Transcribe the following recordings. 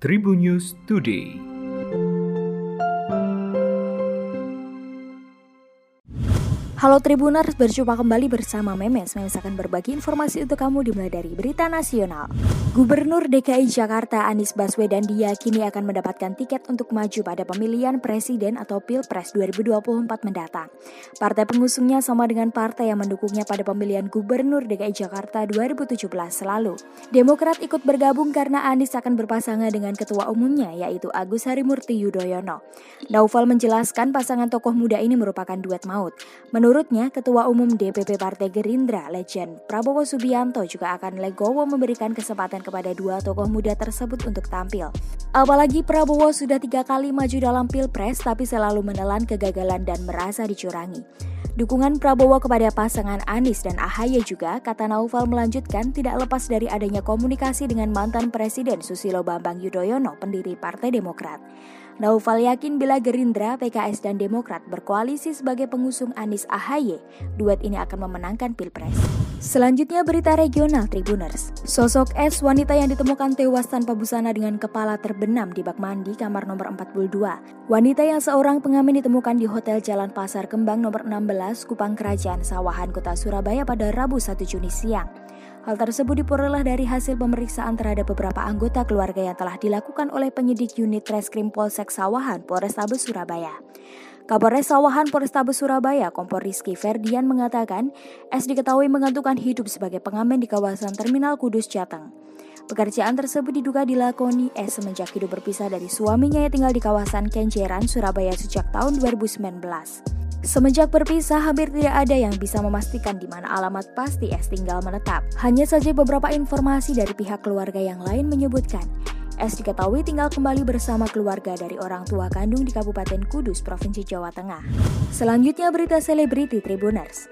Tribun News Today. Halo Tribuners, berjumpa kembali bersama Memes. Memes akan berbagi informasi untuk kamu dimulai dari berita nasional. Gubernur DKI Jakarta Anies Baswedan diyakini akan mendapatkan tiket untuk maju pada pemilihan presiden atau Pilpres 2024 mendatang. Partai pengusungnya sama dengan partai yang mendukungnya pada pemilihan Gubernur DKI Jakarta 2017 lalu. Demokrat ikut bergabung karena Anies akan berpasangan dengan ketua umumnya yaitu Agus Harimurti Yudhoyono. Naufal menjelaskan pasangan tokoh muda ini merupakan duet maut. Menurut Menurutnya, Ketua Umum DPP Partai Gerindra, Legend Prabowo Subianto juga akan legowo memberikan kesempatan kepada dua tokoh muda tersebut untuk tampil. Apalagi Prabowo sudah tiga kali maju dalam Pilpres tapi selalu menelan kegagalan dan merasa dicurangi. Dukungan Prabowo kepada pasangan Anies dan Ahaye juga, kata Naufal melanjutkan, tidak lepas dari adanya komunikasi dengan mantan Presiden Susilo Bambang Yudhoyono, pendiri Partai Demokrat. Naufal yakin bila Gerindra, PKS, dan Demokrat berkoalisi sebagai pengusung Anies Ahaye, duet ini akan memenangkan Pilpres. Selanjutnya berita regional Tribuners. Sosok S wanita yang ditemukan tewas tanpa busana dengan kepala terbenam di bak mandi kamar nomor 42. Wanita yang seorang pengamen ditemukan di Hotel Jalan Pasar Kembang nomor 16 Kupang Kerajaan Sawahan Kota Surabaya pada Rabu 1 Juni siang. Hal tersebut diperoleh dari hasil pemeriksaan terhadap beberapa anggota keluarga yang telah dilakukan oleh penyidik unit Reskrim Polsek Sawahan Polrestabes Surabaya. Kapolres Sawahan Polrestabes Surabaya, Kompor Rizky Ferdian mengatakan, S diketahui mengantukkan hidup sebagai pengamen di kawasan Terminal Kudus Jateng. Pekerjaan tersebut diduga dilakoni S semenjak hidup berpisah dari suaminya yang tinggal di kawasan Kenjeran, Surabaya sejak tahun 2019. Semenjak berpisah, hampir tidak ada yang bisa memastikan di mana alamat pasti S tinggal menetap. Hanya saja beberapa informasi dari pihak keluarga yang lain menyebutkan, S diketahui tinggal kembali bersama keluarga dari orang tua kandung di Kabupaten Kudus, Provinsi Jawa Tengah. Selanjutnya berita selebriti Tribuners.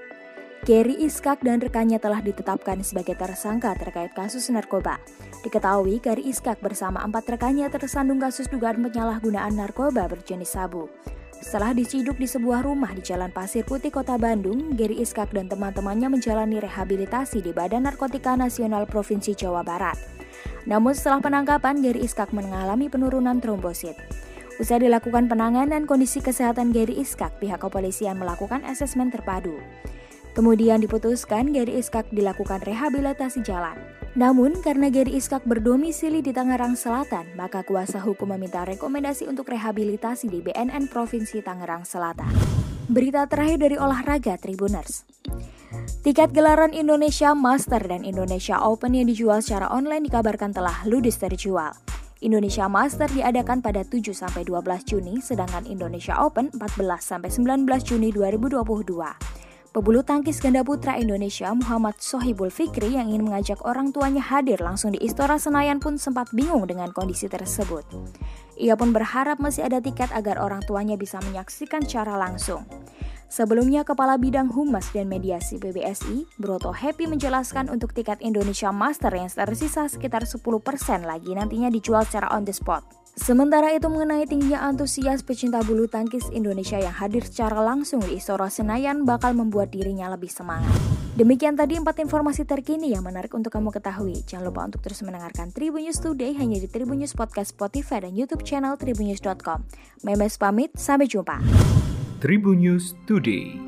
Gary Iskak dan rekannya telah ditetapkan sebagai tersangka terkait kasus narkoba. Diketahui Gary Iskak bersama empat rekannya tersandung kasus dugaan penyalahgunaan narkoba berjenis sabu. Setelah diciduk di sebuah rumah di Jalan Pasir Putih, Kota Bandung, Gary Iskak dan teman-temannya menjalani rehabilitasi di Badan Narkotika Nasional Provinsi Jawa Barat. Namun setelah penangkapan, Gary Iskak mengalami penurunan trombosit. Usai dilakukan penanganan kondisi kesehatan Gary Iskak, pihak kepolisian melakukan asesmen terpadu. Kemudian diputuskan Gary Iskak dilakukan rehabilitasi jalan. Namun, karena Gary Iskak berdomisili di Tangerang Selatan, maka kuasa hukum meminta rekomendasi untuk rehabilitasi di BNN Provinsi Tangerang Selatan. Berita terakhir dari olahraga Tribuners. Tiket gelaran Indonesia Master dan Indonesia Open yang dijual secara online dikabarkan telah ludes terjual. Indonesia Master diadakan pada 7 12 Juni, sedangkan Indonesia Open 14 19 Juni 2022. Pebulu tangkis ganda putra Indonesia Muhammad Sohibul Fikri yang ingin mengajak orang tuanya hadir langsung di Istora Senayan pun sempat bingung dengan kondisi tersebut. Ia pun berharap masih ada tiket agar orang tuanya bisa menyaksikan secara langsung. Sebelumnya, Kepala Bidang Humas dan Mediasi PBSI, Broto Happy menjelaskan untuk tiket Indonesia Master yang tersisa sekitar 10% lagi nantinya dijual secara on the spot. Sementara itu mengenai tingginya antusias pecinta bulu tangkis Indonesia yang hadir secara langsung di Istora Senayan bakal membuat dirinya lebih semangat. Demikian tadi empat informasi terkini yang menarik untuk kamu ketahui. Jangan lupa untuk terus mendengarkan Tribun News Today hanya di Tribun News Podcast Spotify dan YouTube channel tribunnews.com. Memes pamit, sampai jumpa. Tribun News Today.